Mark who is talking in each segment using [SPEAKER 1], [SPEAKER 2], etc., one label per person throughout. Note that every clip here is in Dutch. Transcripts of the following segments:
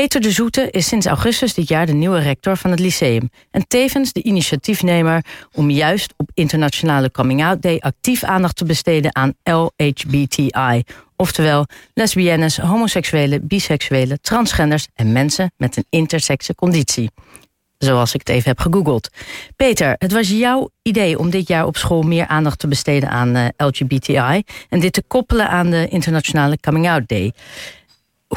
[SPEAKER 1] Peter de Zoete is sinds augustus dit jaar de nieuwe rector van het lyceum. En tevens de initiatiefnemer om juist op Internationale Coming Out Day actief aandacht te besteden aan LHBTI. Oftewel lesbiennes, homoseksuelen, biseksuelen, transgenders en mensen met een intersexe conditie. Zoals ik het even heb gegoogeld. Peter, het was jouw idee om dit jaar op school meer aandacht te besteden aan uh, LGBTI en dit te koppelen aan de Internationale Coming Out Day.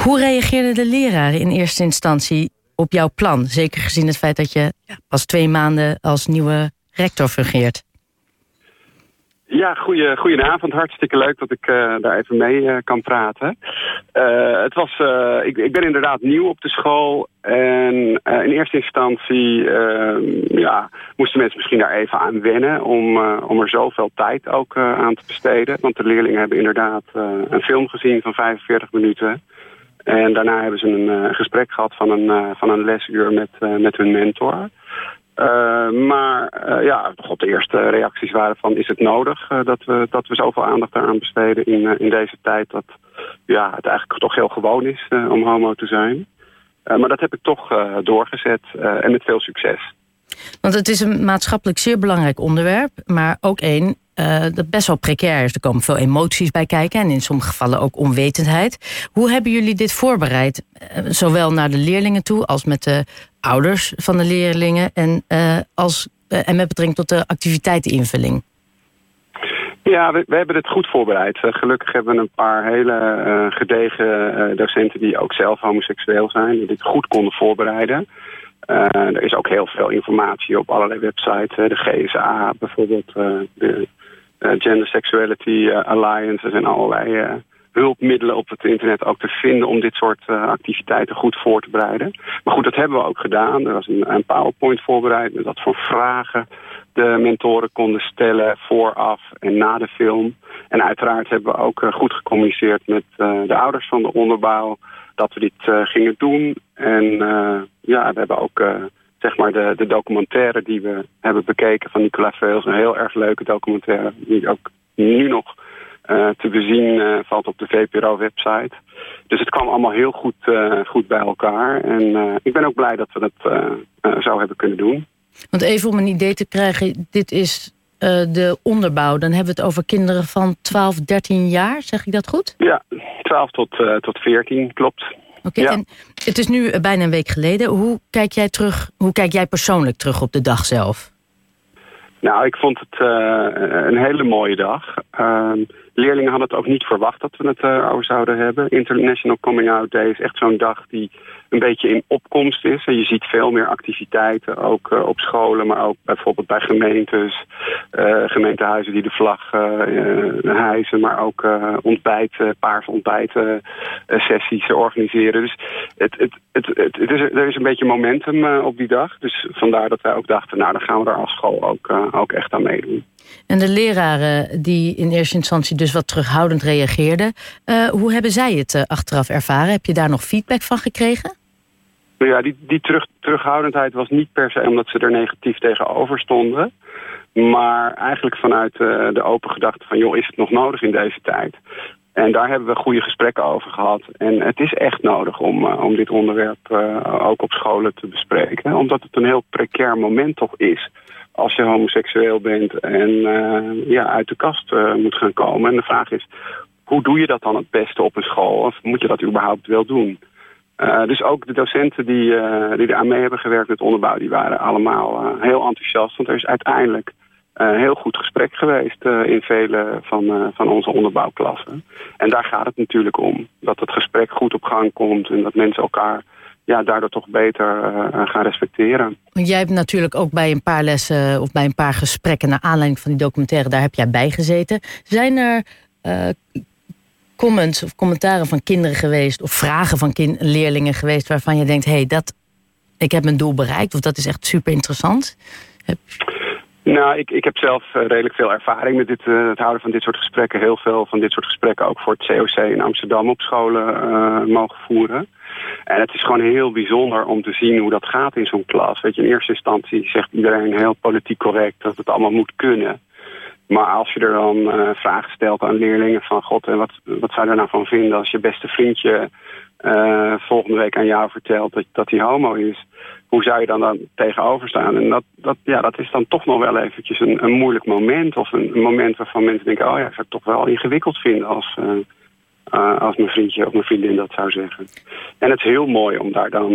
[SPEAKER 1] Hoe reageerden de leraren in eerste instantie op jouw plan? Zeker gezien het feit dat je pas twee maanden als nieuwe rector fungeert.
[SPEAKER 2] Ja, goeie, goedenavond. Hartstikke leuk dat ik uh, daar even mee uh, kan praten. Uh, het was, ik, ik, ben inderdaad nieuw op de school. En in eerste instantie ehm, ja, moesten mensen misschien daar even aan wennen... om, om er zoveel tijd ook aan te besteden. Want de leerlingen hebben inderdaad een film gezien van 45 minuten... En daarna hebben ze een gesprek gehad van een, van een lesuur met, met hun mentor. Maar ja, God, de eerste reacties waren van is het nodig dat, we, dat we zoveel aandacht aan besteden in, in deze tijd dat ja, het eigenlijk toch heel gewoon is om homo te zijn. maar dat heb ik toch doorgezet en met veel succes.
[SPEAKER 1] Want het is een maatschappelijk zeer belangrijk onderwerp, maar ook één dat best wel precair is. Er komen veel emoties bij kijken en in sommige gevallen ook onwetendheid. Hoe hebben jullie dit voorbereid? zowel naar de leerlingen toe als met de ouders van de leerlingen en, uh, als, uh, en met betrekking tot de activiteiteninvulling?
[SPEAKER 2] Ja, we, hebben het goed voorbereid. Uh, gelukkig hebben we een paar hele gedegen docenten die ook zelf homoseksueel zijn, die dit goed konden voorbereiden. er is ook heel veel informatie op allerlei websites. de GSA bijvoorbeeld, Gender Sexuality Alliance. Er zijn allerlei hulpmiddelen op het internet ook te vinden om dit soort activiteiten goed voor te bereiden. Maar goed, dat hebben we ook gedaan. Er was een, een PowerPoint voorbereid met wat voor vragen de mentoren konden stellen vooraf en na de film. En uiteraard hebben we ook goed gecommuniceerd met de ouders van de onderbouw dat we dit gingen doen. En ja, we hebben ook zeg maar de, de documentaire die we hebben bekeken van Nicola Veels. Een heel erg leuke documentaire die ook nu nog uh, te bezien uh, valt op de VPRO-website. Dus het kwam allemaal heel goed, uh, goed bij elkaar. En ik ben ook blij dat we dat zo hebben kunnen doen.
[SPEAKER 1] Want even om een idee te krijgen, dit is de onderbouw. Dan hebben we het over kinderen van 12, 13 jaar, zeg ik dat goed?
[SPEAKER 2] Ja, 12 tot, tot 14, klopt.
[SPEAKER 1] Oké, ja. en het is nu bijna een week geleden. Hoe kijk jij terug? Hoe kijk jij persoonlijk terug op de dag zelf?
[SPEAKER 2] Nou, ik vond het een hele mooie dag. Ehm, leerlingen hadden het ook niet verwacht dat we het uh, over zouden hebben. International Coming Out Day is echt zo'n dag die een beetje in opkomst is. En je ziet veel meer activiteiten, ook uh, op scholen, maar ook bijvoorbeeld bij gemeentes, uh, gemeentehuizen die de vlag hijsen, maar ook ontbijten, paarse ontbijten sessies organiseren. Dus het, het, het, het, is, er is een beetje momentum op die dag. Dus vandaar dat wij ook dachten, nou dan gaan we er als school ook, ook echt aan meedoen.
[SPEAKER 1] En de leraren die in eerste instantie dus wat terughoudend reageerden... Uh, hoe hebben zij het uh, achteraf ervaren? Heb je daar nog feedback van gekregen?
[SPEAKER 2] Nou ja, die, die terug, terughoudendheid was niet per se omdat ze er negatief tegenover stonden. Maar eigenlijk vanuit uh, de open gedachte van... joh, is het nog nodig in deze tijd? En daar hebben we goede gesprekken over gehad. En het is echt nodig om, om dit onderwerp ook op scholen te bespreken. Omdat het een heel precair moment toch is als je homoseksueel bent en ja, uit de kast moet gaan komen. En de vraag is, hoe doe je dat dan het beste op een school? Of moet je dat überhaupt wel doen? Uh, dus ook de docenten die, die er aan mee hebben gewerkt met onderbouw... die waren allemaal heel enthousiast. Want er is uiteindelijk een heel goed gesprek geweest in vele van, van onze onderbouwklassen. En daar gaat het natuurlijk om. Dat het gesprek goed op gang komt en dat mensen elkaar ja, daardoor toch beter gaan respecteren.
[SPEAKER 1] Jij hebt natuurlijk ook bij een paar lessen of bij een paar gesprekken... naar aanleiding van die documentaire, daar heb jij bij gezeten. Zijn er comments of commentaren van kinderen geweest... of vragen van leerlingen geweest waarvan je denkt... hé, hey, dat, ik heb mijn doel bereikt of dat is echt super interessant?
[SPEAKER 2] Nou, ik, ik heb zelf uh, redelijk veel ervaring met dit, uh, het houden van dit soort gesprekken. Heel veel van dit soort gesprekken ook voor het COC in Amsterdam op scholen uh, mogen voeren. En het is gewoon heel bijzonder om te zien hoe dat gaat in zo'n klas. Weet je, in eerste instantie zegt iedereen heel politiek correct dat het allemaal moet kunnen. Maar als je er dan uh, vragen stelt aan leerlingen van... God, en wat, wat zou je er nou van vinden als je beste vriendje... Uh, volgende week aan jou vertelt dat, dat hij homo is... hoe zou je dan, dan tegenover staan? En dat, dat, ja, dat is dan toch nog wel eventjes een, een moeilijk moment... of een, moment waarvan mensen denken... oh ja, ik zou het toch wel ingewikkeld vinden als... Als mijn vriendje of mijn vriendin dat zou zeggen. En het is heel mooi om daar dan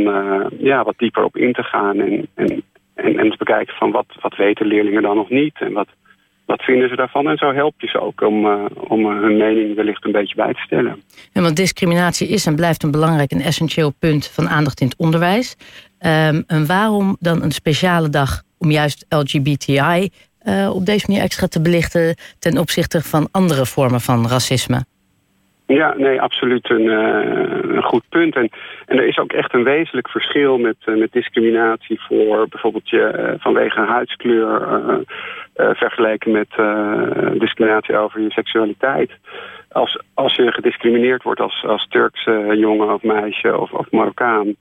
[SPEAKER 2] ja, wat dieper op in te gaan en, en, en, en te bekijken van wat, wat weten leerlingen dan nog niet en wat, wat vinden ze daarvan? En zo help je ze ook om, uh, om hun mening wellicht een beetje bij te stellen.
[SPEAKER 1] Ja, want discriminatie is en blijft een belangrijk en essentieel punt van aandacht in het onderwijs. Um, en waarom dan een speciale dag om juist LGBTI uh, op deze manier extra te belichten ten opzichte van andere vormen van racisme?
[SPEAKER 2] Ja, nee, absoluut een, uh, een goed punt. En, en er is ook echt een wezenlijk verschil met, uh, met discriminatie voor bijvoorbeeld je uh, vanwege huidskleur vergeleken met discriminatie over je seksualiteit. Als, als je gediscrimineerd wordt als, als Turkse jongen of meisje of, of Marokkaan,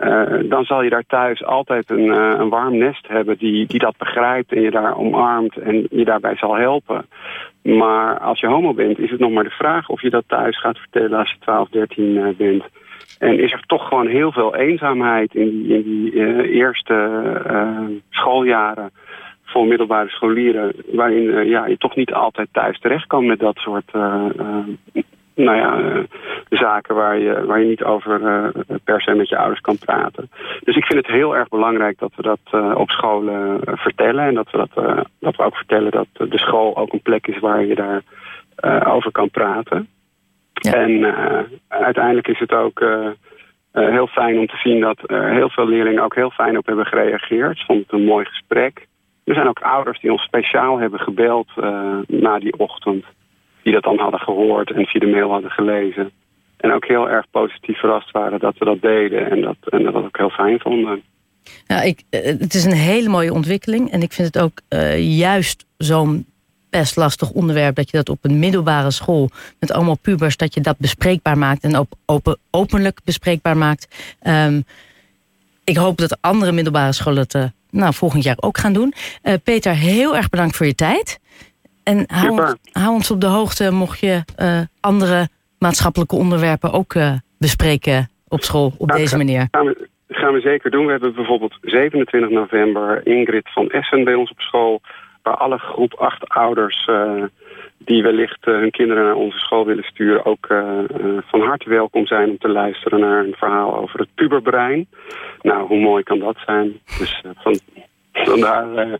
[SPEAKER 2] uh, dan zal je daar thuis altijd een, uh, een warm nest hebben die, die dat begrijpt en je daar omarmt en je daarbij zal helpen. Maar als je homo bent, is het nog maar de vraag of je dat thuis gaat vertellen als je 12, 13 uh, bent. En is er toch gewoon heel veel eenzaamheid in die, in die eerste schooljaren voor middelbare scholieren, waarin ja, je toch niet altijd thuis terecht kan met dat soort nou ja, uh, zaken waar je, waar je niet over uh, per se met je ouders kan praten. Dus ik vind het heel erg belangrijk dat we dat uh, op scholen vertellen. En dat we, dat, dat we ook vertellen dat de school ook een plek is waar je daar over kan praten. Ja. En uiteindelijk is het ook heel fijn om te zien dat heel veel leerlingen ook heel fijn op hebben gereageerd. Ik vond het een mooi gesprek. Er zijn ook ouders die ons speciaal hebben gebeld na die ochtend die dat dan hadden gehoord en via de mail hadden gelezen. En ook heel erg positief verrast waren dat we dat deden en dat, en dat ook heel fijn vonden.
[SPEAKER 1] Ja, ik, eh, het is een hele mooie ontwikkeling. En ik vind het ook uh, juist zo'n best lastig onderwerp... dat je dat op een middelbare school met allemaal pubers... dat je dat bespreekbaar maakt en op, open, openlijk bespreekbaar maakt. Um, ik hoop dat andere middelbare scholen het uh, nou, volgend jaar ook gaan doen. Peter, heel erg bedankt voor je tijd. En hou ons, hou ons, op de hoogte mocht je uh, andere maatschappelijke onderwerpen ook uh, bespreken op school op deze manier.
[SPEAKER 2] Gaan we, gaan we zeker doen. We hebben bijvoorbeeld 27 november Ingrid van Essen bij ons op school. Waar alle groep 8 ouders uh, die wellicht hun kinderen naar onze school willen sturen... ook van harte welkom zijn om te luisteren naar een verhaal over het puberbrein. Nou, hoe mooi kan dat zijn? Dus van, vandaar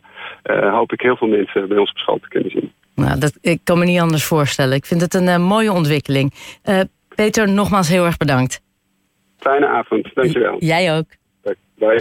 [SPEAKER 2] hoop ik heel veel mensen bij ons op school te kunnen zien.
[SPEAKER 1] Nou, dat, ik kan me niet anders voorstellen. Ik vind het een uh, mooie ontwikkeling. Peter, nogmaals heel erg bedankt.
[SPEAKER 2] Fijne avond, dankjewel.
[SPEAKER 1] Jij ook.
[SPEAKER 2] Bye.